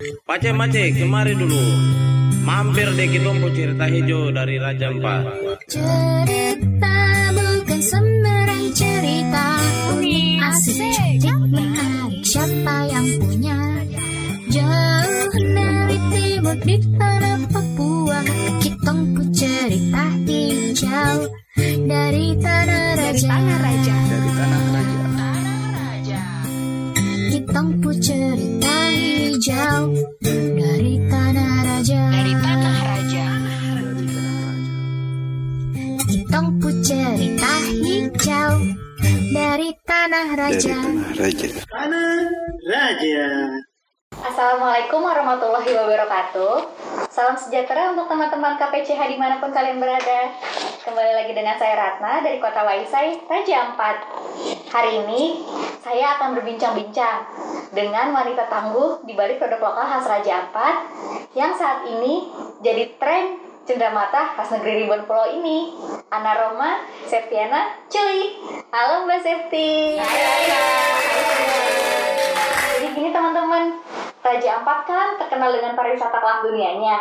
Pace Mace, kemari dulu. Mampir deh kita mau cerita hijau dari Raja Empat. Cerita bukan sembarang cerita. Asik cantik menarik. Siapa yang punya? Jauh dari timur di tanah Papua. Kitong ku cerita hijau. Dari tanah raja. Dari tanah raja. Kitong ku cerita hijau Dari tanah raja Dari tanah raja. Kitong ku cerita hijau Dari tanah Dari raja tanah raja. Assalamualaikum warahmatullahi wabarakatuh. Salam sejahtera untuk teman-teman KPCH di mana pun kalian berada. Kembali lagi dengan saya Ratna dari Kota Waisai, Raja Ampat. Hari ini saya akan berbincang-bincang dengan wanita tangguh di balik produk lokal khas Raja Ampat yang saat ini jadi tren cenderamata khas negeri Ribuan Pulau ini. Ana Roma, Septiana, Cuy. Halo Mbak Septi. Jadi gini teman-teman, Raja Ampat kan terkenal dengan pariwisata kelas dunianya.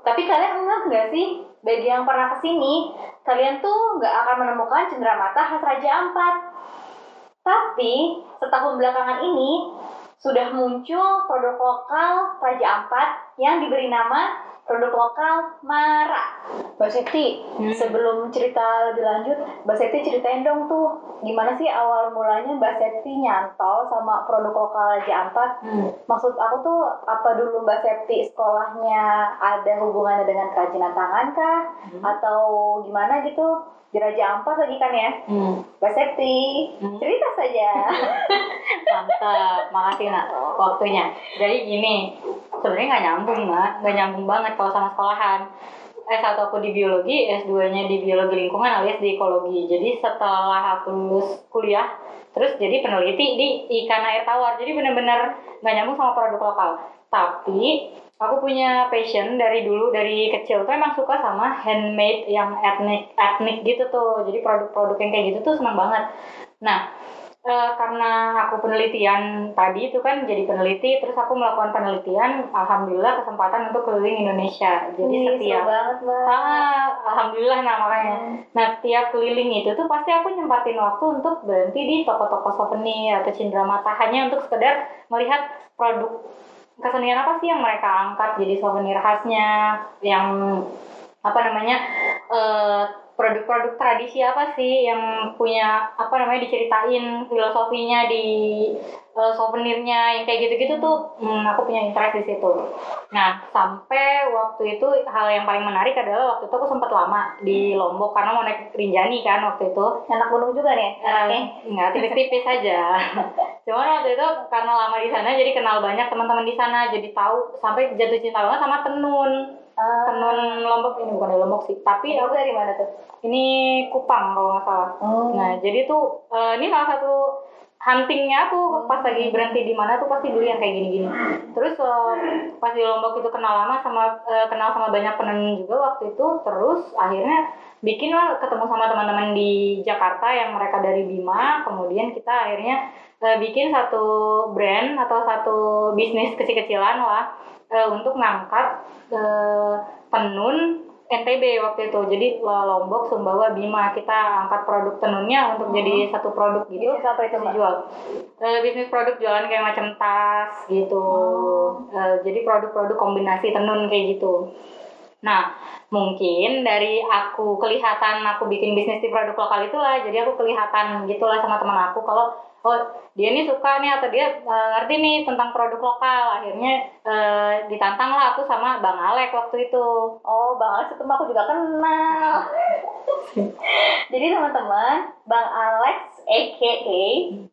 Tapi kalian enggak nggak sih, bagi yang pernah ke sini, kalian tuh nggak akan menemukan cenderamata khas Raja Ampat. Tapi setahun belakangan ini sudah muncul produk lokal Raja Ampat yang diberi nama produk lokal Mara. Mbak Septi, sebelum cerita lebih lanjut, Mbak Septi ceritain dong tuh gimana sih awal mulanya Mbak Septi nyantol sama produk lokal Raja Ampat. Maksud aku tuh apa dulu Mbak Septi sekolahnya ada hubungannya dengan kerajinan tangan kah? Atau gimana gitu? Di Raja Ampat lagi kan ya? Mbak Septi, cerita saja. Mantap, makasih nak waktunya. Jadi gini, sebenarnya nggak nyambung mbak, nggak nyambung banget kalau sama sekolahan. S1 aku di biologi, S2-nya di biologi lingkungan alias di ekologi. Jadi setelah aku lulus kuliah, terus jadi peneliti di ikan air tawar. Jadi bener-bener nggak nyambung sama produk lokal. Tapi aku punya passion dari dulu dari kecil tuh emang suka sama handmade yang etnik etnik gitu tuh. Jadi produk-produk yang kayak gitu tuh senang banget. Nah, eh, karena aku penelitian tadi itu kan jadi peneliti, terus aku melakukan penelitian, alhamdulillah kesempatan untuk keliling Indonesia. Jadi Ih, setiap banget Mbak. Ah, alhamdulillah nah makanya. Nah, tiap keliling itu tuh pasti aku nyempatin waktu untuk berhenti di toko-toko souvenir atau cenderamata hanya untuk sekedar melihat produk kesenian apa sih yang mereka angkat jadi souvenir khasnya? Yang apa namanya eh, produk-produk tradisi apa sih yang punya apa namanya diceritain filosofinya di eh, souvenirnya yang kayak gitu-gitu tuh hmm, aku punya interest di situ. Nah sampai waktu itu hal yang paling menarik adalah waktu itu aku sempat lama di Lombok karena mau naik Rinjani kan waktu itu. Anak gunung juga nih, anaknya. Eh, Enggak, tipis-tipis aja. Cuman waktu itu karena lama di sana jadi kenal banyak teman-teman di sana, jadi tahu sampai jatuh cinta banget sama tenun. Ah, Tenun Lombok ini bukan dari Lombok sih, tapi aku dari mana tuh? ini Kupang kalau nggak salah. Oh. Nah, jadi tuh eh, ini salah satu huntingnya aku pas lagi berhenti di mana tuh pasti beli yang kayak gini-gini. Terus eh, pas di Lombok itu kenal lama sama eh, kenal sama banyak penenun juga waktu itu. Terus akhirnya bikin lah ketemu sama teman-teman di Jakarta yang mereka dari Bima. Kemudian kita akhirnya eh, bikin satu brand atau satu bisnis kecil-kecilan lah eh, untuk ngangkat eh, penun NTB waktu itu. Jadi lo- Lombok, Sumbawa, Bima kita angkat produk tenunnya untuk jadi satu produk gitu. Bisnis apa itu, Mbak? Dijual. Eh, bisnis produk jualan kayak macam tas gitu. Eh, jadi produk-produk kombinasi tenun kayak gitu. Nah, mungkin dari aku kelihatan aku bikin bisnis di produk lokal itulah, jadi aku kelihatan gitulah sama teman aku kalau oh dia nih suka nih atau dia eh, ngerti nih tentang produk lokal. Akhirnya eh, ditantang lah aku sama Bang Alek waktu itu. Oh, Bang Alex itu aku juga kenal. Jadi teman-teman, Bang Alex aka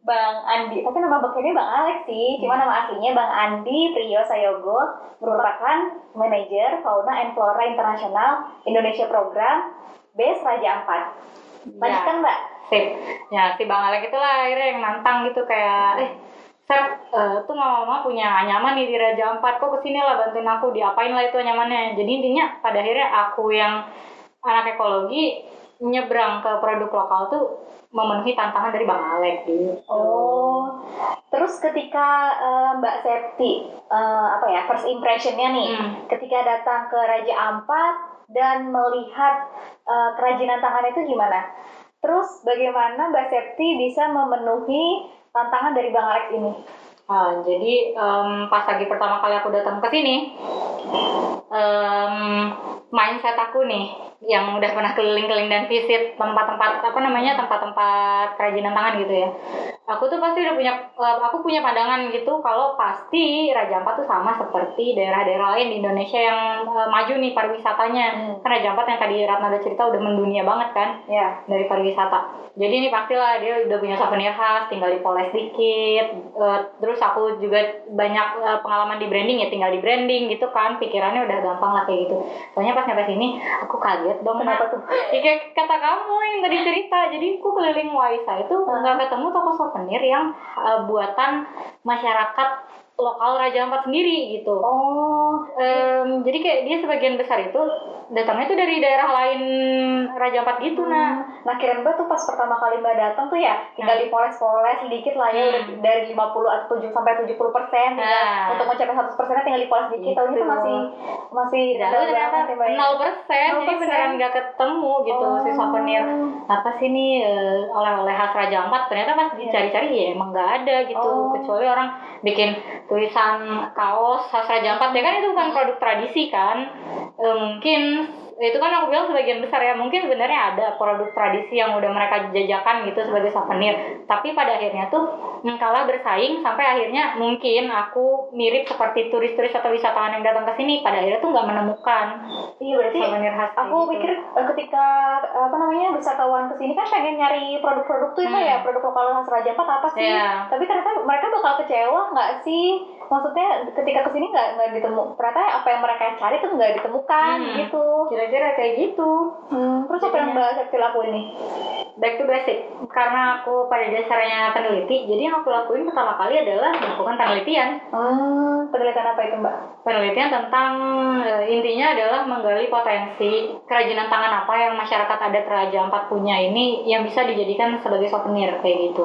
Bang Andi, tapi nama bangkainya Bang Alex sih, cuma nama aslinya Bang Andi Priyo Sayogo merupakan manajer Fauna and Flora Internasional Indonesia Program Base Raja Ampat. Lanjutkan Mbak. Sip. Ya, si Bang Alek itulah akhirnya yang nantang gitu kayak eh Sep, eh, tuh mama punya anyaman nih di Raja Ampat, kok ke sini lah bantuin aku, diapain lah itu anyamannya. Jadi intinya pada akhirnya aku yang anak ekologi nyebrang ke produk lokal tuh memenuhi tantangan dari Bang Alek gitu. Oh, terus ketika eh, Mbak Septi eh, apa ya first impressionnya nih, Hmm. ketika datang ke Raja Ampat dan melihat eh, kerajinan tangan itu gimana? Terus bagaimana Mbak Septi bisa memenuhi tantangan dari Bang Alex ini? Ah, jadi em, pas lagi pertama kali aku datang ke sini, em, mindset aku nih yang udah pernah keliling-keliling dan visit tempat-tempat apa namanya tempat-tempat kerajinan tangan gitu ya. Aku tuh pasti udah punya, eh, aku punya pandangan gitu kalau pasti Raja Ampat tuh sama seperti daerah-daerah lain di Indonesia yang eh, maju nih pariwisatanya. Hmm. Kan Raja Ampat yang tadi Ratna udah cerita udah mendunia banget kan Ya. dari pariwisata. Jadi ini pastilah dia udah punya souvenir khas, tinggal dipoles dikit. Eh, terus aku juga banyak pengalaman di branding ya, tinggal di branding gitu kan. Pikirannya udah gampang lah kayak gitu. Soalnya pas nyampe sini, aku kaget dong. Kenapa tuh? Ya, kayak kata kamu yang tadi cerita. Jadi aku keliling Waisa itu nggak ketemu toko souvenir yang eh, buatan masyarakat lokal Raja Ampat sendiri gitu. Oh, Em, jadi kayak dia sebagian besar itu datangnya tuh dari daerah lain Raja Ampat gitu nah. Nah, kirain Mbak tuh pas pertama kali Mbak datang tuh ya tinggal Hmm. dipoles-poles sedikit lah ya Hmm. dari 50 atau 7 sampai 70 persen Nah. untuk mencapai 100 persennya tinggal dipoles dikit. Tahu itu Gitu. masih masih rendah banget ya, Mbak. ya. 0% jadi 0%. beneran nggak ketemu gitu Oh. si souvenir apa sih nih eh, oleh-oleh khas Raja Ampat ternyata pas Iya. dicari-cari ya emang nggak ada gitu Oh. kecuali orang bikin tulisan kaos khas Raja Ampat ya kan itu bukan produk tradisi kan Eh, mungkin itu kan aku bilang sebagian besar ya mungkin sebenarnya ada produk tradisi yang udah mereka jajakan gitu sebagai souvenir tapi pada akhirnya tuh kalah bersaing sampai akhirnya mungkin aku mirip seperti turis-turis atau wisatawan yang datang ke sini pada akhirnya tuh nggak menemukan Iya berarti souvenir khas aku gitu. pikir eh, ketika eh, apa namanya wisatawan ke sini kan pengen nyari produk-produk tuh Hmm. ya produk lokal khas Raja Ampat apa sih? Iya. Tapi ternyata mereka bakal kecewa nggak sih? Maksudnya ketika ke sini nggak nggak ditemu ternyata apa yang mereka cari tuh nggak ditemukan Hmm. gitu. kira-kira kayak gitu Hmm, terus apa yang Mbak Septi lakuin nih? back to basic karena aku pada dasarnya peneliti jadi yang aku lakuin pertama kali adalah melakukan penelitian Hmm, penelitian apa itu Mbak? penelitian tentang eh, intinya adalah menggali potensi kerajinan tangan apa yang masyarakat adat Raja Ampat punya ini yang bisa dijadikan sebagai souvenir kayak gitu.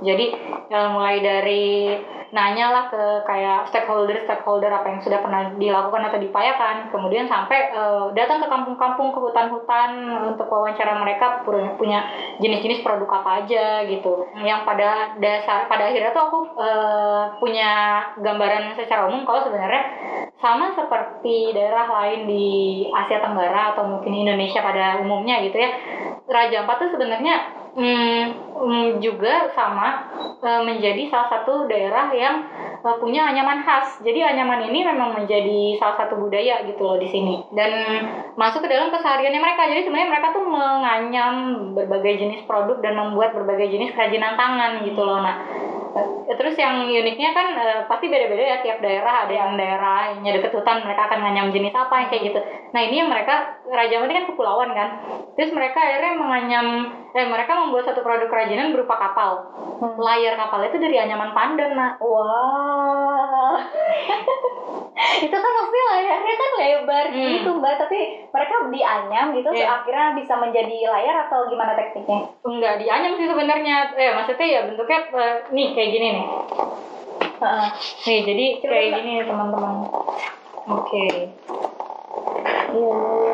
Jadi eh, mulai dari nanya lah ke kayak stakeholder stakeholder apa yang sudah pernah dilakukan atau diupayakan, kemudian sampai eh, datang ke kampung-kampung ke hutan-hutan untuk wawancara mereka punya jenis-jenis produk apa aja gitu. Yang pada dasar pada akhirnya tuh aku eh, punya gambaran secara umum kalau sebenarnya sama seperti daerah lain di Asia Tenggara atau mungkin Indonesia pada umumnya gitu ya Raja Ampat tuh sebenarnya mm, mm, juga sama eh, menjadi salah satu daerah yang punya anyaman khas. Jadi anyaman ini memang menjadi salah satu budaya gitu loh di sini. Dan masuk ke dalam kesehariannya mereka. Jadi sebenarnya mereka tuh menganyam berbagai jenis produk dan membuat berbagai jenis kerajinan tangan gitu loh nah terus yang uniknya kan eh, pasti beda-beda ya. Tiap daerah ada yang daerah yang deket hutan mereka akan nganyam jenis apa yang kayak gitu. Nah ini yang mereka Raja ini kan kepulauan kan. Terus mereka akhirnya menganyam eh mereka membuat satu produk kerajinan berupa kapal layar kapal itu dari anyaman pandan nah Wah, itu kan maksudnya layarnya kan lebar Hmm. gitu mbak, tapi mereka dianyam gitu, Iya. akhirnya bisa menjadi layar atau gimana tekniknya? enggak dianyam sih sebenarnya eh maksudnya ya bentuknya eh, nih kayak gini nih Heeh. nih jadi Coba, kayak Mbak. gini teman-teman oke Iya.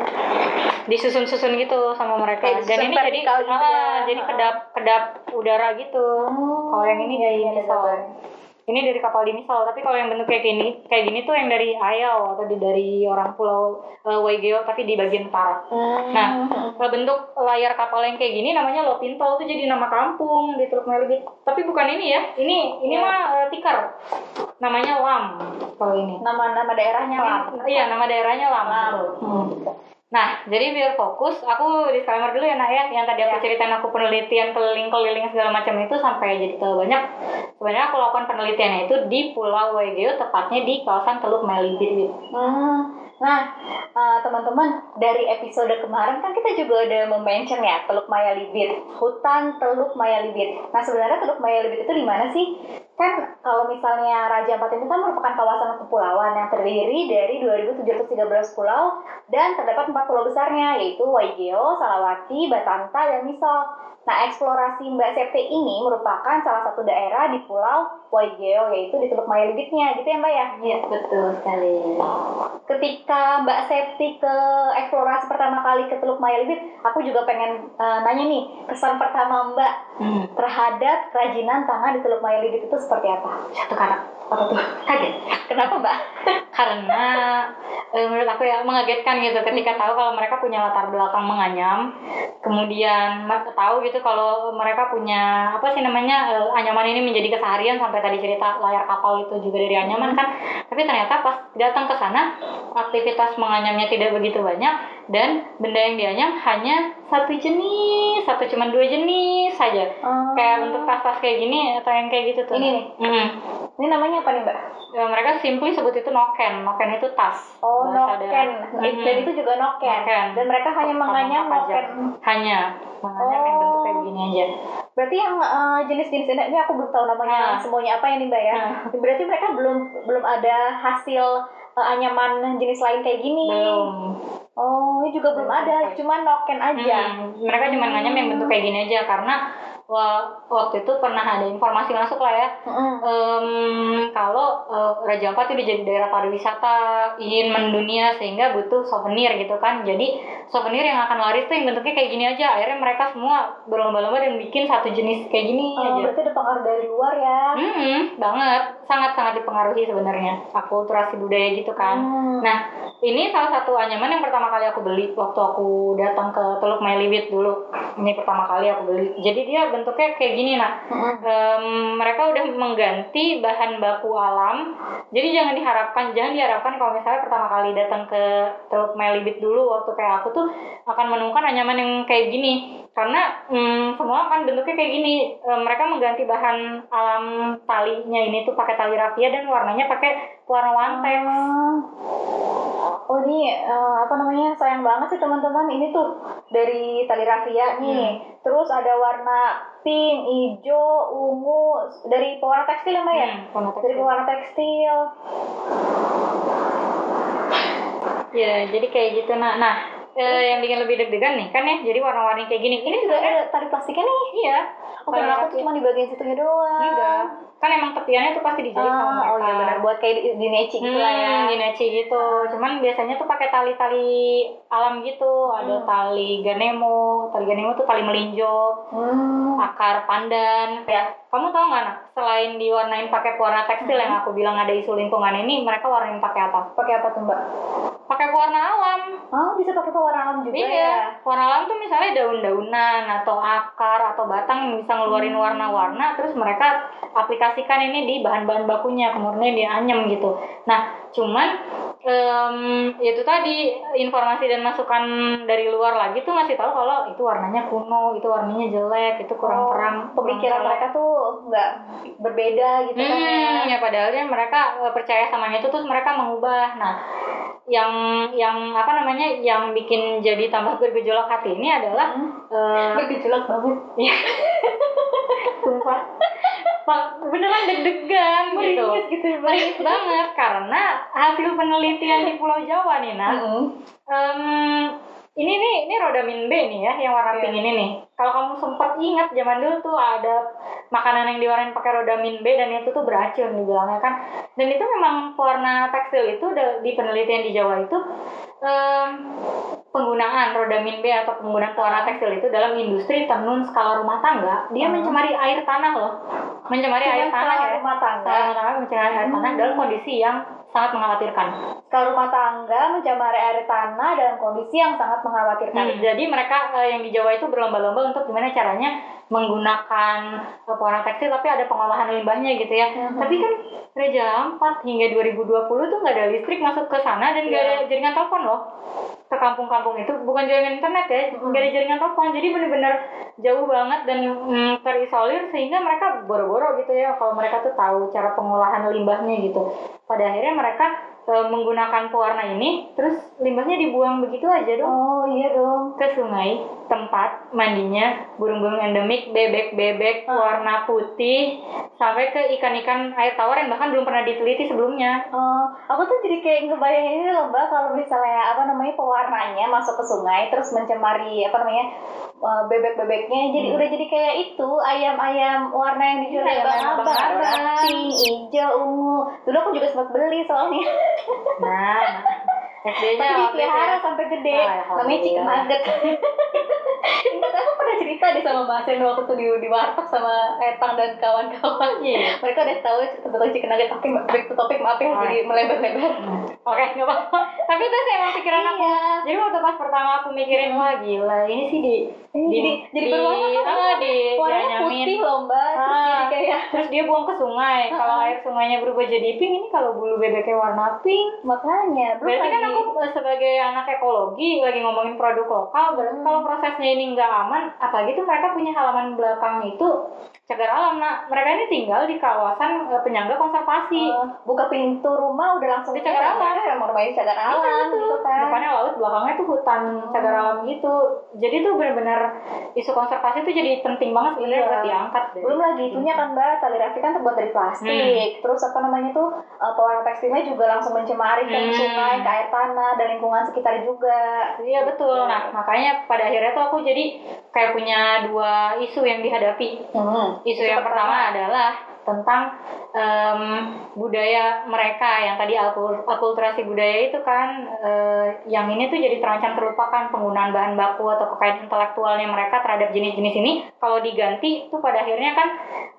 Disusun-susun gitu sama mereka Kayak dan ini jadi gitu ah, ya. jadi kedap kedap udara gitu kalau yang ini dari iya, misal ini dari kapal di misal tapi kalau yang bentuk kayak gini kayak gini tuh yang dari Ayau atau di, dari orang pulau uh, Waigeo tapi di bagian utara Nah, kalau bentuk layar kapal yang kayak gini namanya Lopintol tuh jadi nama kampung di Teluk Melibit. Tapi bukan ini ya. Ini ini Iya. mah eh, tikar. Namanya Lam kalau ini. Nama-nama daerahnya lah. Iya, nama daerahnya Lam. Lam. Hmm. Nah, jadi biar fokus, aku disclaimer dulu ya, Nak ya. Yang tadi aku Ya. ceritain aku penelitian keliling-keliling segala macam itu sampai jadi tahu banyak. Sebenarnya aku lakukan penelitiannya itu di Pulau Waigeo, tepatnya di kawasan Teluk Melibit. Hmm. Nah, eh, teman-teman, dari episode kemarin kan kita juga udah mention ya Teluk Maya Libit, hutan Teluk Maya Libit. Nah, sebenarnya Teluk Maya Libit itu di mana sih? Kan kalau misalnya Raja Ampat ini kan merupakan kawasan kepulauan yang terdiri dari 2.713 pulau dan terdapat empat pulau besarnya yaitu Waigeo, Salawati, Batanta, dan Misol. Nah, eksplorasi Mbak Septi ini merupakan salah satu daerah di Pulau Waigeo yaitu di Teluk Maya Libitnya, gitu ya Mbak ya? Iya, betul sekali. Ketika Mbak Septi ke eksplorasi pertama kali ke Teluk Maya Libit, aku juga pengen eh, nanya nih kesan pertama Mbak Hmm. terhadap kerajinan tangan di Teluk Maya Libit itu seperti apa? Satu kata. Apa tuh? Kaget. Kenapa Mbak? karena eh, menurut aku ya mengagetkan gitu ketika tahu kalau mereka punya latar belakang menganyam kemudian tahu gitu kalau mereka punya apa sih namanya eh, anyaman ini menjadi keseharian sampai tadi cerita layar kapal itu juga dari anyaman kan tapi ternyata pas datang ke sana aktivitas menganyamnya tidak begitu banyak dan benda yang dianyam hanya satu jenis satu cuma dua jenis saja kayak untuk tas-tas kayak gini atau yang kayak gitu tuh Ini nih? Mm. Ini namanya apa nih Mbak? Ya, mereka simply sebut itu noken. Noken itu tas. Oh, noken. Dan itu juga noken. Noken. Dan mereka hanya menganyam noken. Hanya menganyam yang bentuk kayak Oh. begini aja. Berarti yang eh, jenis-jenis ini, aku belum tahu namanya Ah. semuanya apa ya nih Mbak ya. Berarti mereka belum belum ada hasil eh, anyaman jenis lain kayak gini. Belum. Oh, ini juga belum Belum ada, cuma noken aja. Hmm, mereka cuma nganyam yang bentuk kayak gini aja karena wa- waktu itu pernah ada informasi masuk lah ya Mm-mm. Em, kalau eh, Raja Ampat itu jadi daerah pariwisata ingin mendunia sehingga butuh souvenir gitu kan jadi souvenir yang akan laris tuh yang bentuknya kayak gini aja akhirnya mereka semua berlomba-lomba dan bikin satu jenis kayak gini Oh, aja berarti ada pengaruh dari luar ya. Hmm, banget. Sangat-sangat dipengaruhi sebenarnya. Akulturasi budaya gitu kan. Hmm. Nah, ini salah satu anyaman yang pertama kali aku beli waktu aku datang ke Teluk Mailibit dulu. Ini pertama kali aku beli. Jadi dia bentuknya kayak gini, nah. Mm-mm. Em, mereka udah mengganti bahan baku alam. Jadi jangan diharapkan, jangan diharapkan kalau misalnya pertama kali datang ke Teluk Mailibit dulu waktu kayak aku tuh akan menemukan anyaman yang kayak gini. Karena mm, semua kan bentuknya kayak gini. Em, mereka mengganti bahan alam talinya ini tuh pakai tali rafia dan warnanya pakai warna wantex. Oh ini eh, apa namanya sayang banget sih teman-teman ini tuh dari tali rafia nih. Terus ada warna pink, hijau, ungu dari pewarna tekstil ya Mbak ya? Hmm, warna tekstil. Dari pewarna tekstil. Ya, jadi kayak gitu. Nah, nah eh, yang bikin lebih deg-degan nih kan ya. Jadi warna-warni kayak gini. Ini juga ada tali plastiknya nih. Iya. Oh, karena aku tuh cuma di bagian situnya doang. Enggak. Kan emang tepiannya tuh pasti dijahit sama Ah, mereka. oh iya benar buat kayak di, di neci gitu lah ya. Hmm, gineci gitu. Cuman biasanya tuh pakai tali-tali alam gitu. Ada Hmm. tali ganemo. Tali ganemo tuh tali melinjo, Hmm. akar pandan. Ya. Kamu tau nggak, nak? Selain diwarnain pakai pewarna tekstil yang aku bilang ada isu lingkungan ini, mereka warnain pakai apa? Pakai apa tuh Mbak? Pakai pewarna alam. Oh bisa pakai pewarna alam juga ya? Iya, warna alam tuh misalnya daun-daunan atau akar atau batang yang bisa ngeluarin Hmm. warna-warna, terus mereka aplikasikan ini di bahan-bahan bakunya, kemudian dianyam gitu. Nah, cuman em, itu tadi informasi dan masukan dari luar lagi tuh ngasih tahu kalau itu warnanya kuno, itu warnanya jelek, itu kurang Oh, terang. Pemikiran kurang mereka tuh nggak berbeda gitu kan ya? Hmm, ya padahalnya mereka eh, percaya sama itu terus mereka mengubah. Nah, yang yang apa namanya yang bikin jadi tambah bergejolak hati ini adalah eh, Bergejolak banget. sumpah Pak, beneran deg-degan gitu. Gitu ya, banget karena hasil penelitian di Pulau Jawa nih, nah, Mm-mm. em, ini nih ini rodamin B nih ya yang warna Iya. pink ini nih. Kalau kamu sempat ingat zaman dulu tuh ada makanan yang diwarnain pakai rodamin B dan itu tuh beracun dibilangnya kan. Dan itu memang warna tekstil itu di penelitian di Jawa itu em, penggunaan rodamin B atau penggunaan pewarna tekstil itu dalam industri tenun skala rumah tangga dia Hmm. mencemari air tanah loh. Mencemari Cuma air tanah ya. rumah tangga. Skala rumah tangga mencemari air tanah Hmm. dalam kondisi yang sangat mengkhawatirkan. Kalau rumah tangga mencemari air tanah dalam kondisi yang sangat mengkhawatirkan. Hmm, jadi mereka eh, yang di Jawa itu berlomba-lomba untuk gimana caranya menggunakan eh, pewarna tekstil tapi ada pengolahan limbahnya gitu ya. Mhm. Tapi kan Raja Ampat hingga 2020 tuh nggak ada listrik masuk ke sana dan nggak Iya. ada jaringan telepon loh ke kampung-kampung itu bukan jaringan internet ya nggak ada jaringan telepon. Jadi bener-bener jauh banget dan mm, terisolir sehingga mereka boro-boro gitu ya kalau mereka tuh tahu cara pengolahan limbahnya gitu. Pada akhirnya mereka menggunakan pewarna ini terus limbahnya dibuang begitu aja dong Oh iya dong. ke sungai tempat mandinya burung-burung endemik bebek-bebek warna putih sampai ke ikan-ikan air tawar yang bahkan belum pernah diteliti sebelumnya Oh, aku tuh jadi kayak ngebayangin ini loh mbak kalau misalnya apa namanya pewarnanya masuk ke sungai terus mencemari apa namanya eh, bebek-bebeknya jadi udah jadi kayak itu ayam-ayam warna yang dijual Iya, abang-abang abang-abang. warna pink, hijau, ungu. Dulu aku juga sempat beli soalnya. nah SD-nya waktu itu ya. sampai gede. Ah, Namanya chicken alhamdulillah. nugget. Aku deh sama Mas Endo waktu di, di warteg sama Etang dan kawan-kawan. Iya. Mereka udah tahu cerita tentang chicken nugget. Tapi back to topik maaf ya Ah. jadi melebar-lebar. Oke, nggak apa-apa. Tapi itu sih emang pikiran aku. Iya. Jadi waktu pas pertama aku mikirin wah gila, ini sih di Ini jadi- jadi berwarna kan? ah, di Warnanya putih loh mbak. Terus Ah. jadi kayak Terus dia buang ke sungai. Kalau air sungainya berubah jadi pink, ini kalau bulu bebeknya warna pink. makanya. Berarti kan aku eh, sebagai anak ekologi lagi ngomongin produk lokal, berarti Hmm. kalau prosesnya ini nggak aman, apalagi tuh mereka punya halaman belakang itu cagar alam. Nah, mereka ini tinggal di kawasan eh, penyangga konservasi. Eh, buka pintu rumah udah langsung Di cagar alam. mereka emang rumahnya cagar alam Iya, gitu kan. Depannya laut, belakangnya tuh hutan cagar alam gitu. Jadi tuh benar-benar isu konservasi tuh jadi penting banget sebenarnya Iya. buat diangkat deh. Belum lagi itunya kan mbak, tali rafia kan terbuat dari plastik. Terus apa namanya tuh eh, pewarna tekstilnya juga langsung mencemari ke Hmm. sungai, ke air tanah dan lingkungan sekitar juga. Iya betul. Nah makanya pada akhirnya tuh aku jadi kayak punya dua isu yang dihadapi. Hmm. Isu yang pertama adalah tentang em, budaya mereka yang tadi akul- akulturasi budaya itu kan eh, yang ini tuh jadi terancam terlupakan penggunaan bahan baku atau kekayaan intelektualnya mereka terhadap jenis-jenis ini kalau diganti tuh pada akhirnya kan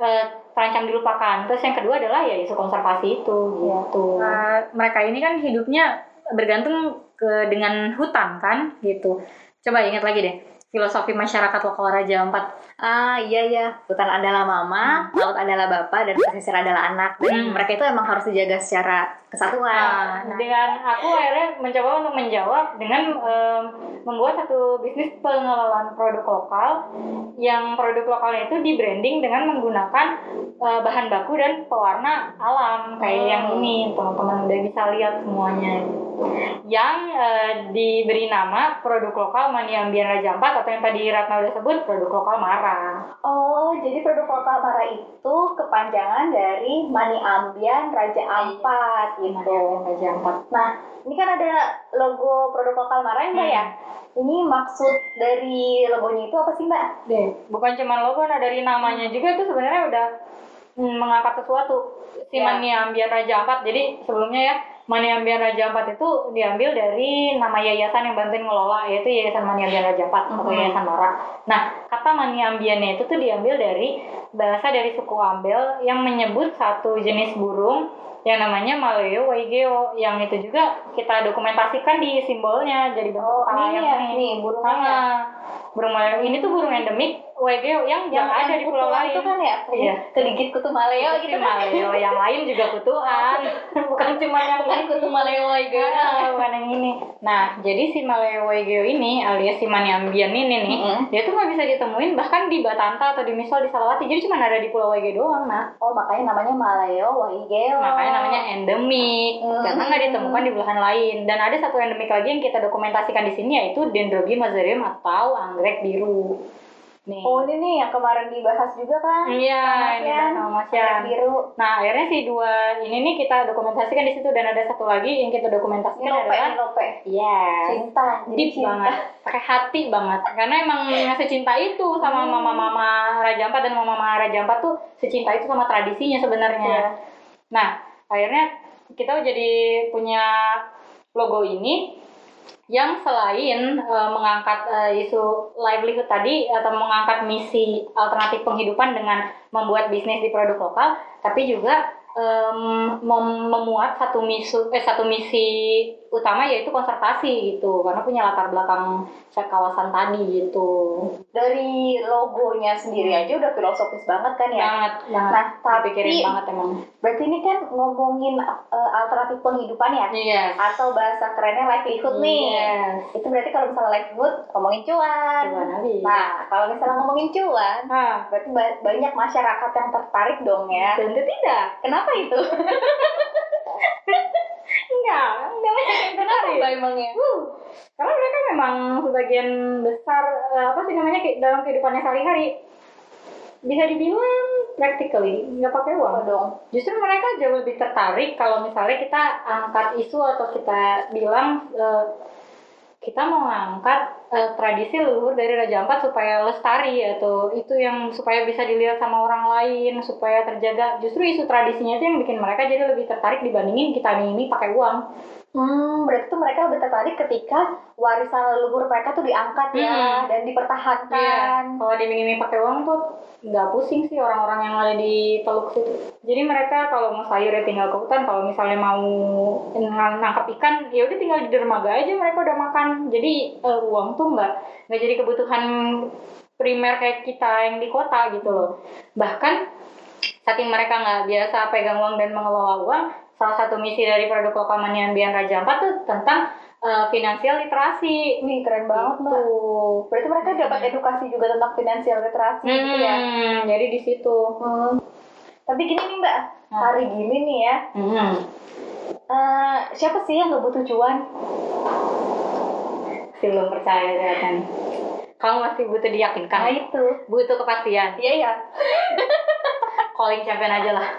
eh, terancam dilupakan. Terus yang kedua adalah ya isu konservasi itu gitu. Nah, mereka ini kan hidupnya bergantung ke dengan hutan kan gitu. Coba ingat lagi deh filosofi masyarakat lokal Raja Ampat Ah iya iya, hutan adalah mama, laut adalah bapak, dan pesisir adalah anak. Dan Hmm. mereka itu emang harus dijaga secara kesatuan. Nah, dengan aku akhirnya mencoba untuk menjawab dengan em, membuat satu bisnis pengelolaan produk lokal yang produk lokalnya itu di branding dengan menggunakan eh, bahan baku dan pewarna alam kayak yang ini teman-teman udah bisa lihat semuanya yang eh, diberi nama produk lokal Mani Ambian Raja Ampat atau yang tadi Ratna udah sebut produk lokal Mara Oh, jadi produk lokal Mara itu kepanjangan dari Mani Ambian Raja Ampat gitu. Ambian Raja Ampat Nah, ini kan ada logo produk lokal Mara ya, Mbak ya? Ini maksud dari logonya itu apa sih, Mbak? deh bukan cuma logo nah dari namanya juga itu sebenarnya udah mm, mengangkat sesuatu si Ya. Mani Ambian Raja Ampat jadi sebelumnya ya Mani Ambian Raja Ampat itu diambil dari nama yayasan yang bantuin ngelola yaitu Yayasan Mani Ambian Raja Ampat atau Mhm. Yayasan Mara nah kata Mani Ambiannya itu tuh diambil dari bahasa dari suku Ambel yang menyebut satu jenis burung yang namanya Maleo Waigeo yang itu juga kita dokumentasikan di simbolnya jadi bentuk Oh, kepala ini yang ya, ini. nih burungnya. Ah, burung maleo ini tuh burung endemik Waigeo yang nggak ada di pulau lain. itu kan ya? Iya. Keligit kutu maleo Itu gitu kan? maleo yang lain juga kutuan, bukan cuma yang Bukan ini. kutu maleo gitu. Ah, bukan yang ini. Nah, jadi si Maleo Waigeo ini alias si Maniambian ini nih, Mm-mm. dia tuh nggak bisa ditemuin bahkan di Batanta atau di Misol di Salawati. Jadi cuma ada di Pulau Waigeo doang, nah. Oh, makanya namanya maleo wahigeo. Makanya namanya endemik Hmm. karena nggak ditemukan di belahan lain. Dan ada satu endemik lagi yang kita dokumentasikan di sini yaitu Dendrobium mazarium atau anggrek biru. Nih. Oh, ini nih yang kemarin dibahas juga kan? Iya, Sama ini sama Mas Yan. Biru. Nah, akhirnya si dua ini nih kita dokumentasikan di situ dan ada satu lagi yang kita dokumentasikan Nilope, adalah Nilope. Yes. Cinta, jadi Deep cinta. banget, pakai hati banget. Karena emang secinta itu sama Hmm. mama-mama Raja Ampat dan mama-mama Raja Ampat tuh secinta itu sama tradisinya sebenarnya. Iya. Nah, akhirnya kita jadi punya logo ini yang selain eh, mengangkat eh, isu livelihood tadi atau mengangkat misi alternatif penghidupan dengan membuat bisnis di produk lokal, tapi juga em, mem- memuat satu misi eh satu misi utama yaitu konservasi gitu karena punya latar belakang kawasan tadi gitu Dari logonya sendiri aja udah filosofis banget kan ya? banget banget Nah, tapi dipikirin banget emang berarti ini kan ngomongin eh, alternatif penghidupan ya? iya Atau bahasa kerennya livelihood nih. Yes. Itu berarti kalau misalnya livelihood ngomongin cuan. Cuan habis. Nah, kalau misalnya ngomongin cuan, Nah, berarti ba- banyak masyarakat yang tertarik dong ya. tentu tidak Kenapa itu? Enggak juga emangnya. Uh, karena mereka memang sebagian besar eh, apa sih namanya kayak dalam kehidupannya sehari-hari bisa dibilang practically nggak pakai uang dong. Justru mereka jauh lebih tertarik kalau misalnya kita angkat isu atau kita bilang eh, kita mau ngangkat eh, tradisi leluhur dari Raja Ampat supaya lestari atau itu yang supaya bisa dilihat sama orang lain supaya terjaga. Justru isu tradisinya itu yang bikin mereka jadi lebih tertarik dibandingin kita ini pakai uang. Hmm, berarti tuh mereka lebih tertarik ketika warisan leluhur mereka tuh diangkat ya Hmm. dan dipertahankan. Kalau dimingin pakai uang tuh nggak pusing sih orang-orang yang ada di teluk situ. Jadi mereka kalau mau sayur ya tinggal ke hutan. Kalau misalnya mau ng- nangkap ikan, ya udah tinggal di dermaga aja mereka udah makan. Jadi eh, uang tuh nggak nggak jadi kebutuhan primer kayak kita yang di kota gitu loh. Bahkan saking mereka nggak biasa pegang uang dan mengelola uang, salah satu misi dari produk lokal Maniambian Raja Ampat tuh tentang eh, finansial literasi. Wih, keren banget, Mbak. Tuh. Berarti mereka dapat edukasi juga tentang finansial literasi gitu ya. Hmm, jadi di situ. Hmm. Tapi gini nih Mbak, Hmm. hari gini nih ya, Hmm. eh, siapa sih yang nggak butuh cuan? Masih belum percaya nih. Kamu masih butuh Nah diyakinkan. itu. Butuh kepastian. Iya ya. Calling champion aja lah.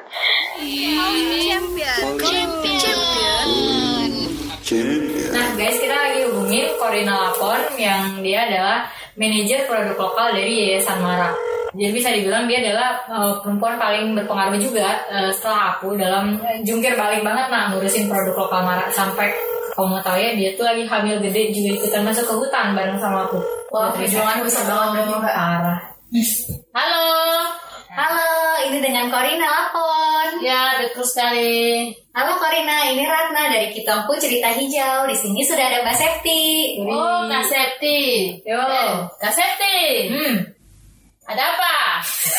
Nah guys, kita lagi hubungin Corina Lapon yang dia adalah manajer produk lokal dari Yayasan Mara. Jadi bisa dibilang dia adalah uh, perempuan paling berpengaruh juga uh, setelah aku dalam uh, jungkir balik banget nah ngurusin produk lokal Mara sampai kalau mau tahu ya dia tuh lagi hamil gede juga ikutan masuk ke hutan bareng sama aku. Wah, perjuangan besar banget Mbak. Parah. Halo. Halo, ini dengan Corina Lapon. Ya, betul sekali. Halo Corina, ini Ratna dari Kitongku Cerita Hijau. Di sini sudah ada Mbak Septi. Oh, Kak Septi. Yo. Kak Septi. Hmm. Ada apa?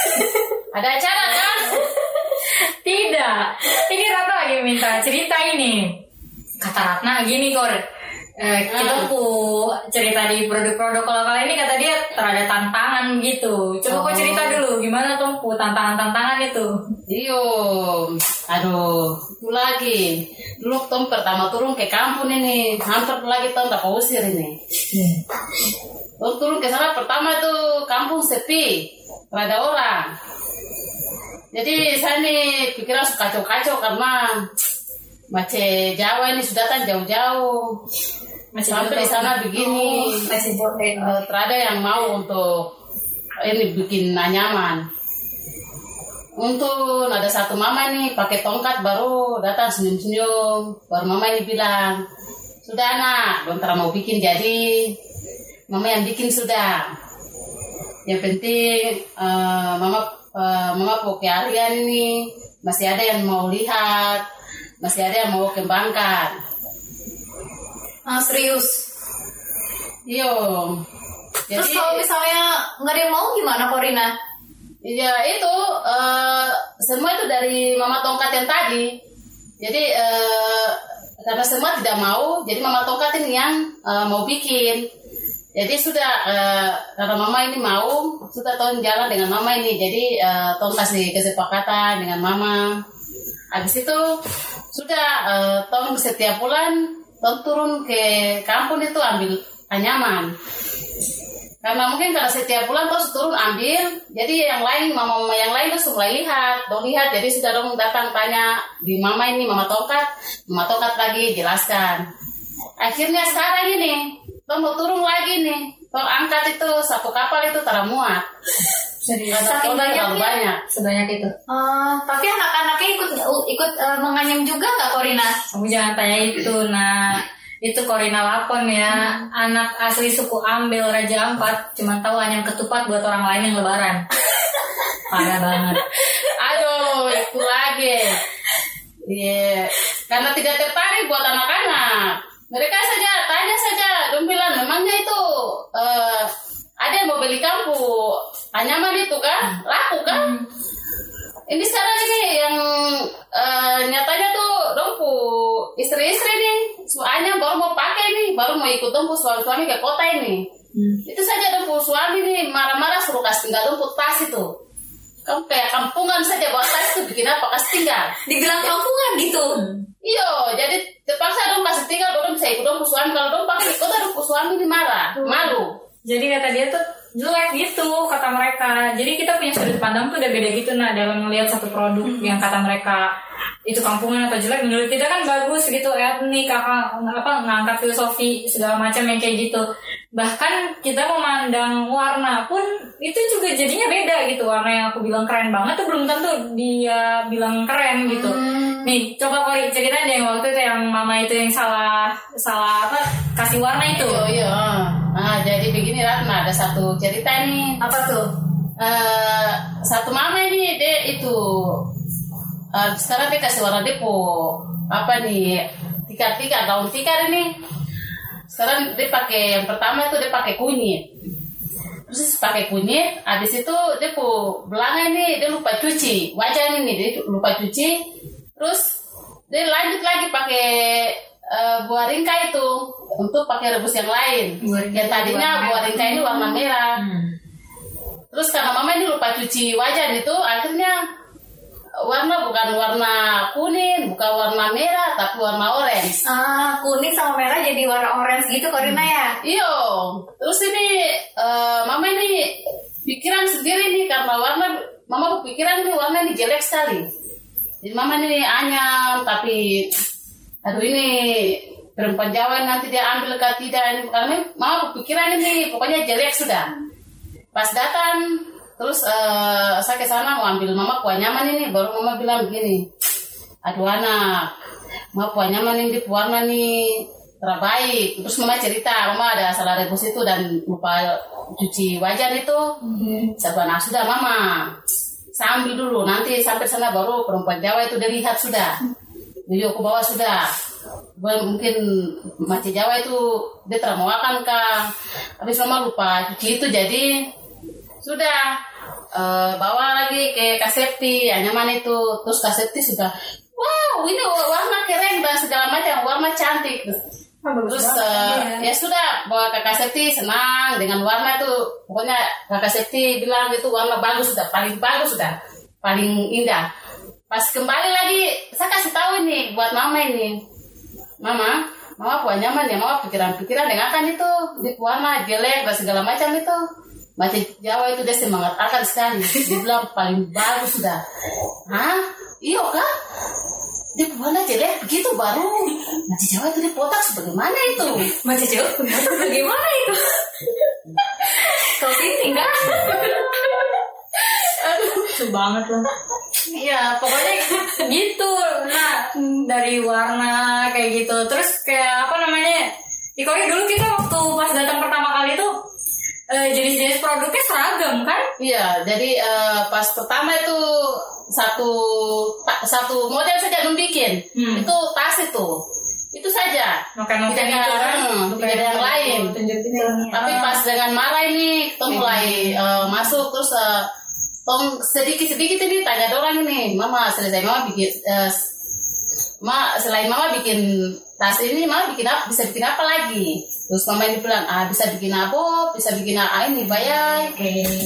ada acara kan? Tidak. Ini Ratna lagi minta cerita ini. Kata Ratna gini, Kor. Eh, kita ku cerita di produk-produk lokal ini kata dia terada tantangan gitu. Coba kau cerita dulu gimana tuh tantangan-tantangan itu. Iyo, aduh, itu lagi. Dulu tom pertama turun ke kampung ini, hampir lagi tom tak usir ini. Tom turun ke sana pertama tuh kampung sepi, ada orang. Jadi saya nih pikiran suka kacau-kacau karena Mace Jawa ini sudah kan jauh-jauh. Sampai di sana begini, eh, terada yang mau untuk ini bikin nyaman. Untuk ada satu mama nih pakai tongkat baru datang senyum-senyum. Baru mama ini bilang, sudah anak, belum terlalu mau bikin jadi mama yang bikin sudah. Yang penting eh, mama eh, mama pakai harian ini masih ada yang mau lihat, masih ada yang mau kembangkan. Ah, serius. Iyo. Terus kalau misalnya nggak ada yang mau gimana Corina? Iya itu eh, semua itu dari mama tongkat yang tadi. Jadi eh, karena semua tidak mau, jadi mama tongkat ini yang eh, mau bikin. Jadi sudah eh, karena mama ini mau, sudah tahun jalan dengan mama ini. Jadi eh, tahun kasih kesepakatan dengan mama. Habis itu sudah eh, tahun setiap bulan tahun turun ke kampung itu ambil anyaman. Karena mungkin karena setiap bulan terus turun ambil. Jadi yang lain mama mama yang lain terus mulai lihat dong lihat. Jadi sudah dong datang tanya di mama ini mama tongkat? Mama tongkat lagi jelaskan. Akhirnya sekarang ini dong mau turun lagi nih. Dong angkat itu sapu kapal itu teramuat karena Saking banyaknya. banyak Sebanyak itu. Ah, tapi anak-anaknya ikut ikut eh, menganyam juga nggak Corina? Kamu jangan tanya itu, nah itu Corina Lapon ya, anak asli suku Ambel Raja Ampat, cuma tahu hanya ketupat buat orang lain yang lebaran. Parah banget. aduh itu lagi Iya, karena tidak tertarik buat anak-anak. Mereka saja tanya saja, dong bilang memangnya itu eh, ada yang mau beli kampung anyaman itu kan, laku kan? Ini sekarang ini yang eh, nyatanya tuh dompu istri-istri nih, soalnya baru mau pakai nih, baru mau ikut dompu suami-suami ke kota ini. Itu saja dompu suami nih marah-marah suruh kasih tinggal dompu tas itu. Kamu kayak kampungan saja bawa tas itu bikin apa kasih tinggal. Dibilang kampungan gitu. Iyo, jadi terpaksa dong kasih tinggal, dong bisa ikut dong dong suami kalau dong pakai di kota dong suami ini marah, malu. Jadi kata dia tuh jelek gitu kata mereka. Jadi kita punya sudut pandang tuh udah beda gitu nah dalam melihat satu produk yang kata mereka itu kampungan atau jelek menurut kita kan bagus gitu etnik apa apa ngangkat filosofi segala macam yang kayak gitu. Bahkan kita memandang warna pun itu juga jadinya beda gitu. Warna yang aku bilang keren banget tuh belum tentu dia bilang keren gitu. Nih, coba kau cerita deh yang waktu itu yang mama itu yang salah salah apa kasih warna itu. Iya, iya. Nah, jadi begini Ratna, ada satu cerita nih. Apa tuh? Eh, satu mama ini dia itu eh, sekarang dia kasih warna depo. Apa nih tikar tikar daun tikar ini sekarang dia pakai yang pertama itu dia pakai kunyit. Terus pakai kunyit habis itu dia pu belakang ini dia lupa cuci. Wajah ini dia lupa cuci. Terus dia lanjut lagi pakai eh, buah ringka itu untuk pakai rebus yang lain yang tadinya buah ringka ini warna merah Terus karena mama ini lupa cuci wajan itu, akhirnya warna bukan warna kuning, bukan warna merah, tapi warna orange. Ah, kuning sama merah jadi warna orange gitu Korina ya? Iyo, terus ini eh, mama ini pikiran sendiri nih karena warna, mama berpikiran ini warna ini jelek sekali. Jadi mama ini anyam, tapi aduh ini perempuan Jawa nanti dia ambil ke tidak ini karena mama berpikiran ini pokoknya jelek sudah. Pas datang terus eh, saya ke sana mau ambil mama kuah nyaman ini baru mama bilang begini aduh anak mama kuah nyaman ini warna nih terbaik terus mama cerita mama ada salah rebus itu dan lupa cuci wajan itu. Saya bilang "Ah, sudah mama saya ambil dulu nanti sampai sana baru perempuan Jawa itu dia lihat sudah aku bawa sudah. Boleh mungkin mati Jawa itu dia termawakan kah habis mama lupa cuci itu jadi. Sudah eh, bawa lagi ke kasepti nyaman itu. Terus kasepti sudah wow ini warna keren dan segala macam warna cantik. Terus eh, ya sudah bawa ke kasepti senang dengan warna itu. Pokoknya kakak Septi bilang itu warna bagus sudah paling bagus sudah paling indah pas kembali lagi saya kasih tahu ini buat mama ini. Mama mama punya nyaman ya mama pikiran-pikiran dengan kan itu di warna jelek dan segala macam itu. Mati Jawa itu dia semangat akan sekali dia bilang paling bagus sudah hah? Iya kah? Dia warna jelek begitu baru. Mati Jawa itu dia potak sebagaimana itu. Masih jauh? Bagaimana itu? Kau ini enggak? Lucu banget loh. Iya, pokoknya gitu. Nah, dari warna kayak gitu. Terus kayak apa namanya? Ikoy dulu kita waktu pas datang pertama kali tuh eh, jenis-jenis produknya seragam kan? Iya, jadi eh, pas pertama itu satu ta- satu model saja belum bikin. Hmm. Itu tas itu. Itu saja. Tidak ada, itu kan? tidak ada yang lain. Tapi pas dengan marah ini, kita mulai eh, masuk terus eh, tong sedikit sedikit ini tanya orang ini, mama selesai mama bikin, eh, ma selain mama bikin tas ini, mama bikin apa? Bisa bikin apa lagi? Terus mama ini bilang, ah bisa bikin apa? Bisa bikin ah, ini bayar.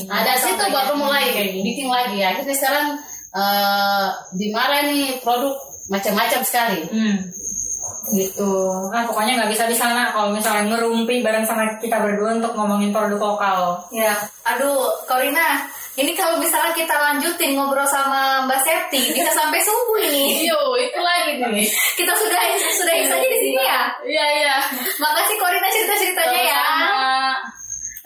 Nah, dari situ baru mulai bikin lagi. Akhirnya sekarang eh dimarah nih produk macam-macam sekali. Hmm. Gitu. Nah, pokoknya nggak bisa di sana kalau misalnya ngerumpi bareng sama kita berdua untuk ngomongin produk lokal. Ya, aduh, Korina, ini kalau misalnya kita lanjutin ngobrol sama Mbak Septi, bisa sampai subuh ini. Yo, itu lagi nih. Kita sudah sudah saja di sini ya. Iya, iya. Makasih Korina cerita-ceritanya ya. Sama,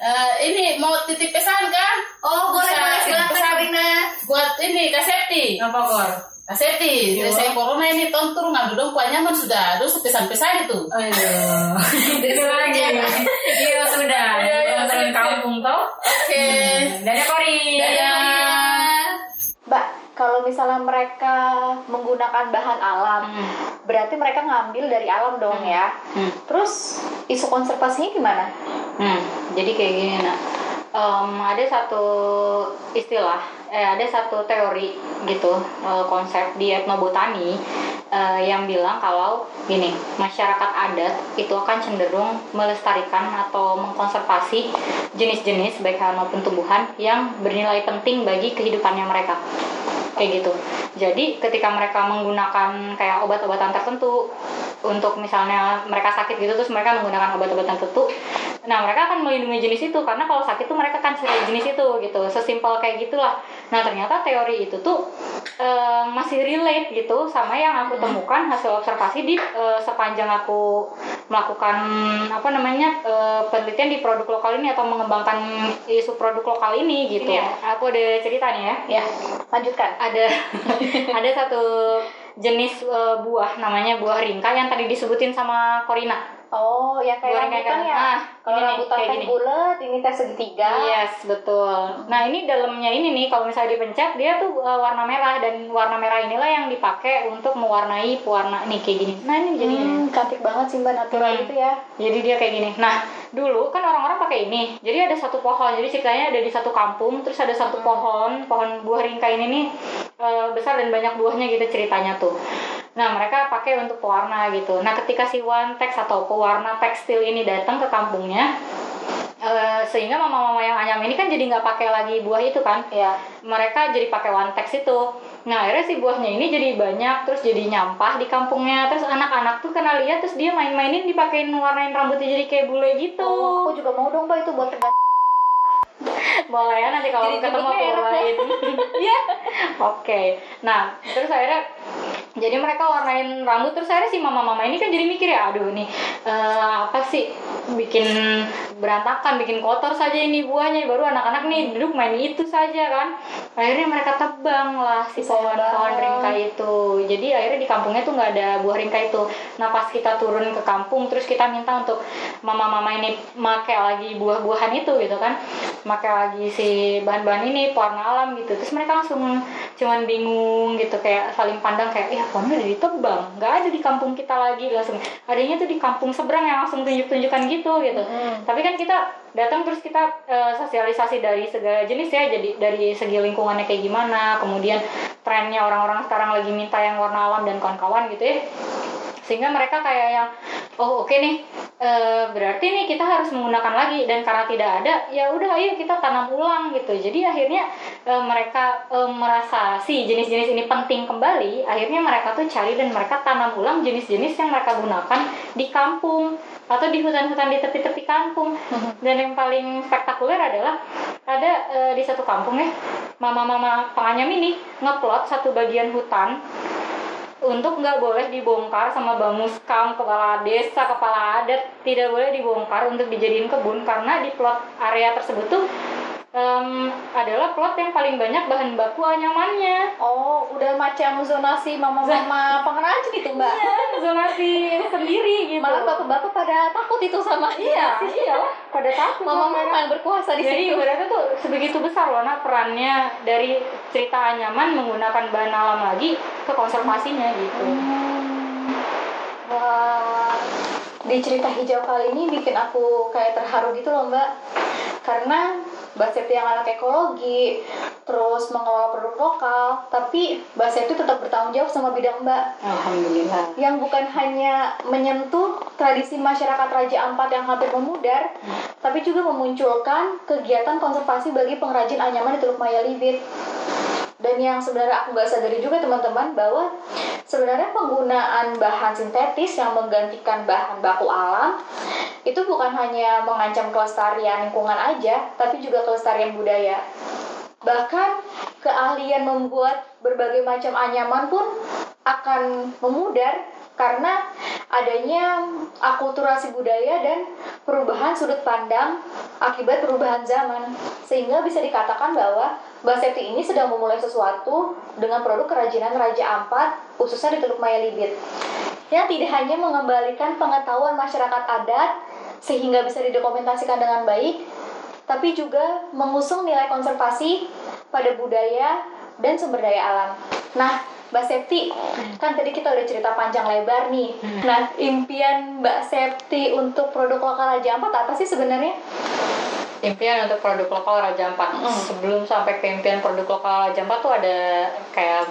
eh, ini mau titip pesan kan? Oh, boleh boleh silakan Korina. Buat ini Kak Septi. Apa kor? Kak Septi, Iya. selesai corona ini ton turun ngambil dong kuah nyaman sudah. Terus pesan-pesan itu. Aduh. Itu lagi. Iya sudah. Iya, iya, oke. kampung toh. Oke. Dadah Kori. Dadah. Mbak, kalau misalnya mereka menggunakan bahan alam, Hmm. berarti mereka ngambil dari alam dong ya. Hmm. Terus isu konservasinya gimana? Hmm, jadi kayak gini nak. Em, ada satu istilah, eh ada satu teori gitu eh, konsep di etnobotani eh, yang bilang kalau gini masyarakat adat itu akan cenderung melestarikan atau mengkonservasi jenis-jenis baik hewan maupun tumbuhan yang bernilai penting bagi kehidupannya mereka kayak gitu. Jadi ketika mereka menggunakan kayak obat-obatan tertentu untuk misalnya mereka sakit gitu terus mereka menggunakan obat-obatan tertentu nah mereka akan melindungi jenis itu. Karena kalau sakit tuh mereka akan cari jenis itu gitu. Sesimpel kayak gitulah. Nah ternyata teori itu tuh eh, masih relate gitu sama yang aku temukan hasil observasi di eh, sepanjang aku melakukan apa namanya eh, penelitian di produk lokal ini atau mengembangkan isu produk lokal ini gitu Ini ya? aku ada cerita nih ya Ya, lanjutkan. ada ada satu jenis eh, buah namanya buah ringka yang tadi disebutin sama Corina. Oh, ya Buah kayak rambutan kan? ya. Nah, Kalau rambutan kayak teh gini. bulat, ini teh segitiga. Yes, betul. Nah, ini dalamnya ini nih kalau misalnya dipencet dia tuh eh, warna merah dan warna merah inilah yang dipakai untuk mewarnai pewarna nih kayak gini. Nah, ini jadinya. Hmm, cantik banget sih mbak natural Hmm. itu ya. Jadi dia kayak gini. Nah, dulu kan orang-orang pakai ini. Jadi ada satu pohon. Jadi ceritanya ada di satu kampung, terus ada satu pohon, pohon buah ringka ini nih eh, besar dan banyak buahnya gitu ceritanya tuh. Nah, mereka pakai untuk pewarna gitu. Nah, ketika si text atau pewarna tekstil ini datang ke kampungnya, eh, sehingga mama-mama yang anyam ini kan jadi nggak pakai lagi buah itu kan Ya. mereka jadi pakai text itu nah akhirnya si buahnya ini jadi banyak terus jadi nyampah di kampungnya terus anak-anak tuh kena lihat terus dia main-mainin dipakein warnain rambutnya jadi kayak bule gitu Oh, aku juga mau dong mbak itu buat tegas. boleh ya nanti kalau ketemu aku warnain Iya. oke nah terus akhirnya jadi mereka warnain rambut terus akhirnya si mama-mama ini kan jadi mikir ya aduh nih eh, apa sih bikin berantakan bikin kotor saja ini buahnya. Baru anak-anak nih duduk main itu saja kan. Akhirnya mereka tebang lah si pohon-pohon ringka itu. Jadi akhirnya di kampungnya tuh nggak ada buah ringka itu. Nah pas kita turun ke kampung terus kita minta untuk mama-mama ini make lagi buah-buahan itu gitu kan. Make lagi si bahan-bahan ini pewarna alam gitu. Terus mereka langsung cuman bingung gitu kayak saling pandang kayak ya pohonnya udah ditebang. Nggak ada di kampung kita lagi. Langsung adanya tuh di kampung seberang yang langsung tunjuk-tunjukkan gitu gitu tapi kan kita datang terus kita eh, sosialisasi dari segala jenis ya jadi dari segi lingkungannya kayak gimana kemudian trennya orang-orang sekarang lagi minta yang warna alam dan kawan-kawan gitu ya sehingga mereka kayak yang oh oke nih eh, berarti nih kita harus menggunakan lagi. Dan karena tidak ada ya udah ayo kita tanam ulang gitu. Jadi akhirnya eh, mereka eh, merasa si jenis-jenis ini penting kembali akhirnya mereka tuh cari dan mereka tanam ulang jenis-jenis yang mereka gunakan di kampung atau di hutan-hutan di tepi-tepi kampung. Dan yang paling spektakuler adalah ada eh, di satu kampung ya mama-mama penganyam ini ngeplot satu bagian hutan untuk nggak boleh dibongkar sama bamuskam kepala desa kepala adat. Tidak boleh dibongkar untuk dijadiin kebun karena di plot area tersebut tuh em, adalah plot yang paling banyak bahan baku anyamannya Oh, udah macam zonasi mama-mama pengrajin itu mbak. Iya, zonasi sendiri gitu Malah bapak-bapak pada takut itu sama iya iya pada takut Mama-mama yang berkuasa di Jadi situ. ibaratnya tuh sebegitu besar loh nah perannya dari cerita anyaman menggunakan bahan alam lagi ke konservasinya gitu. Wah, di cerita hijau kali ini bikin aku kayak terharu gitu loh mbak karena Mbak Septi yang anak ekologi terus mengelola produk lokal tapi Mbak Septi tetap bertanggung jawab sama bidang mbak Alhamdulillah. yang bukan hanya menyentuh tradisi masyarakat Raja Ampat yang hampir memudar, tapi juga memunculkan kegiatan konservasi bagi pengrajin anyaman di Teluk Maya Libit. Dan yang sebenarnya aku nggak sadari juga teman-teman bahwa sebenarnya penggunaan bahan sintetis yang menggantikan bahan baku alam itu bukan hanya mengancam kelestarian lingkungan aja, tapi juga kelestarian budaya. Bahkan keahlian membuat berbagai macam anyaman pun akan memudar karena adanya akulturasi budaya dan perubahan sudut pandang akibat perubahan zaman. Sehingga bisa dikatakan bahwa Mbak Septi ini sedang memulai sesuatu dengan produk kerajinan Raja Ampat khususnya di Teluk Maya Libit. Yang tidak hanya mengembalikan pengetahuan masyarakat adat sehingga bisa didokumentasikan dengan baik, tapi juga mengusung nilai konservasi pada budaya dan sumber daya alam. Nah, Mbak Septi, kan tadi kita udah cerita panjang lebar nih. Nah, impian Mbak Septi untuk produk lokal Raja Ampat apa sih sebenarnya? Impian untuk produk lokal Raja Ampat. Sebelum sampai ke impian produk lokal Raja Ampat tuh ada kayak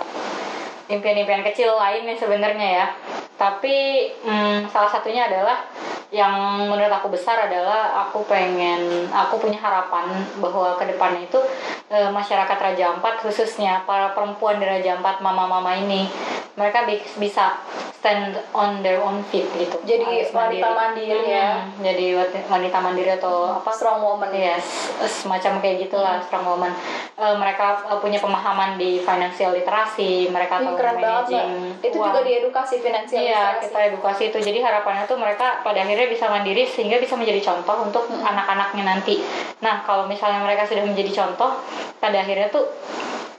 impian-impian kecil lain nih sebenarnya ya. Tapi hmm, salah satunya adalah yang menurut aku besar adalah aku pengen aku punya harapan bahwa ke depannya itu eh, masyarakat Raja Ampat khususnya para perempuan di Raja Ampat mama-mama ini mereka bi- bisa stand on their own feet gitu Jadi Harus wanita mandiri ya. Hmm, jadi wanita mandiri atau apa strong woman Yes, semacam kayak gitulah Hmm. strong woman. Eh, mereka eh, punya pemahaman di financial literasi, mereka Ih, tahu keren banget managing Mbak. itu uang. juga di edukasi finansial Iya, literasi. kita edukasi itu. Jadi harapannya tuh mereka pada akhirnya bisa mandiri sehingga bisa menjadi contoh untuk Hmm. anak-anaknya nanti. Nah, kalau misalnya mereka sudah menjadi contoh, pada akhirnya tuh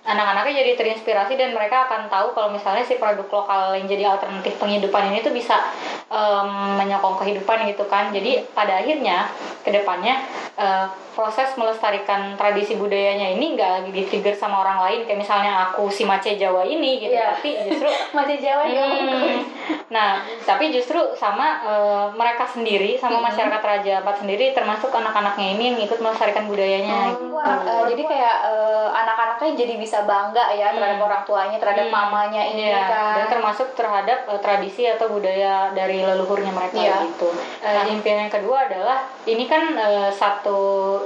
anak-anaknya jadi terinspirasi dan mereka akan tahu kalau misalnya si produk lokal yang jadi alternatif penghidupan ini tuh bisa em, menyokong kehidupan gitu kan. Jadi pada akhirnya ke depannya eh, proses melestarikan tradisi budayanya ini nggak lagi di-trigger sama orang lain kayak misalnya aku si Mace Jawa ini gitu, Iya. tapi justru masih Jawa Hmm. Nah, tapi justru sama eh, mereka sendiri, sama Hmm. masyarakat Raja Ampat sendiri, termasuk anak-anaknya ini yang ikut melestarikan budayanya. gitu. Wah, eh, jadi kayak eh, anak-anaknya jadi bisa bangga ya terhadap Hmm. orang tuanya, terhadap Hmm. mamanya ini Iya, kan. dan termasuk terhadap eh, tradisi atau budaya dari leluhurnya mereka Iya. gitu. Eh, impian yang kedua adalah ini kan eh, satu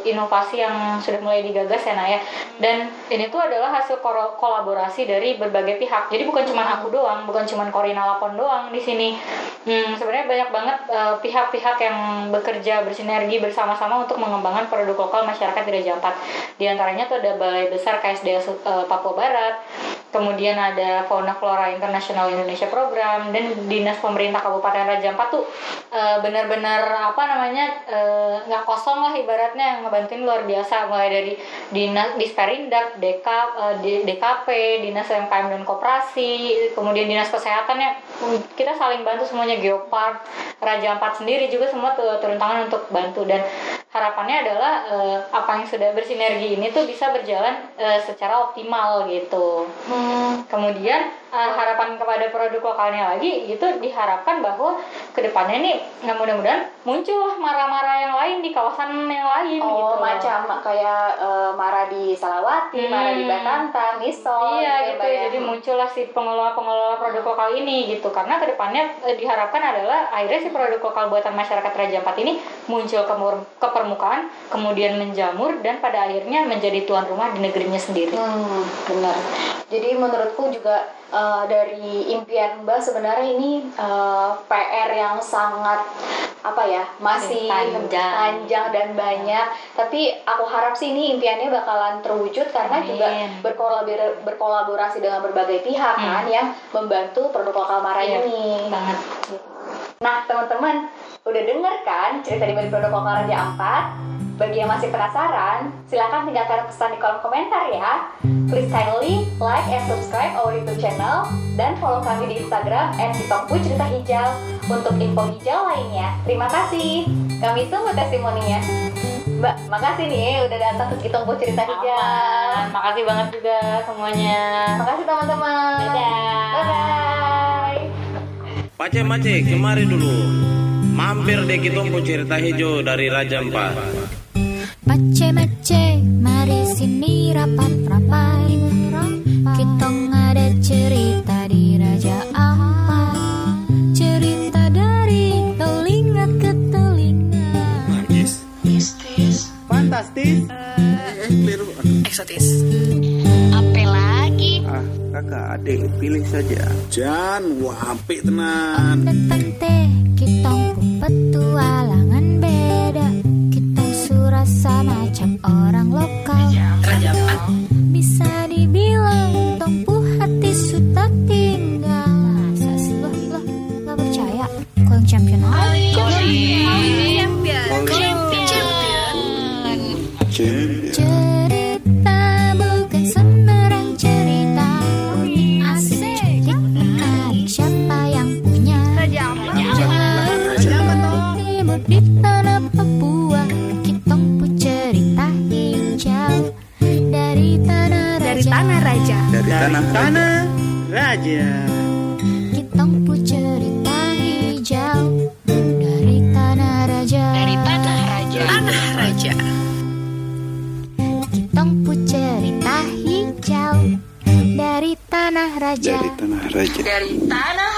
inovasi yang sudah mulai digagas ya Nak ya. Dan ini tuh adalah hasil kolaborasi dari berbagai pihak. Jadi bukan cuma aku doang, bukan cuma Corina Lapon doang di sini. Hmm, sebenarnya banyak banget eh, pihak-pihak yang bekerja bersinergi bersama-sama untuk mengembangkan produk lokal masyarakat di Raja Ampat. Di antaranya tuh ada Balai Besar KSDA Su- eh, Papua Barat, kemudian ada Fauna Flora International Indonesia Program dan dinas pemerintah Kabupaten Raja Ampat tuh eh, benar-benar apa namanya eh, nggak kosong lah ibaratnya yang ngebantuin luar biasa. Mulai dari dinas Disperindak, DK, D- DKP, dinas UMKM dan koperasi, kemudian dinas kesehatan ya. Kita saling bantu semuanya Geopark, Raja Ampat sendiri juga semua turun tangan untuk bantu. Dan harapannya adalah eh, apa yang sudah bersinergi ini tuh bisa berjalan eh, secara optimal gitu. Kemudian eh, harapan kepada produk lokalnya lagi itu diharapkan bahwa ke depannya nih nggak mudah-mudahan muncul marah-marah yang lain di kawasan yang lain Oh, gitu. macam kayak eh, Mara di Salawati, Hmm. Mara di Batanta, Misol, Iya ya, gitu, ya. jadi muncullah si pengelola-pengelola produk lokal ini gitu karena ke depannya eh, diharapkan adalah akhirnya si produk lokal buatan masyarakat Raja Ampat ini muncul ke, ke permukaan, kemudian menjamur dan pada akhirnya menjadi tuan rumah di negerinya sendiri. Hmm, benar. Jadi menurutku juga eh, dari impian Mbak sebenarnya ini eh, PR yang sangat apa ya masih Panjang. panjang dan banyak. Tapi aku harap sih ini impiannya bakalan terwujud karena Amin. juga berkolaborasi, berkolaborasi dengan berbagai pihak Hmm. kan yang membantu produk lokal Mara Iya, ini. Banget. Nah, teman-teman, udah denger kan cerita di balik produk lokal Raja Ampat? Bagi yang masih penasaran, silahkan tinggalkan pesan di kolom komentar ya. Please kindly like and subscribe our YouTube channel dan follow kami di Instagram @kitongpu cerita hijau untuk info hijau lainnya. Terima kasih. Kami tunggu testimoninya. Mbak, makasih nih udah datang ke Kitongpu cerita hijau. Aman. Makasih banget juga semuanya. Makasih teman-teman. Dadah. Bye bye. Pace Mace, kemari dulu. Mampir deh kita mau cerita hijau dari Raja Ampat. Mace mace, mari sini rapat rapat. Kita ada cerita di Raja Ampat. Cerita dari telinga ke telinga. Fantastis. Eh, keliru. Apa lagi? Ah, kakak adik pilih saja. Jan, wah apik tenan. Dan tante, kita petualangan Raja. Kita cerita hijau dari tanah raja. Dari tanah raja. Tanah raja. Kita cerita hijau dari tanah raja. Dari tanah raja. Dari tanah raja.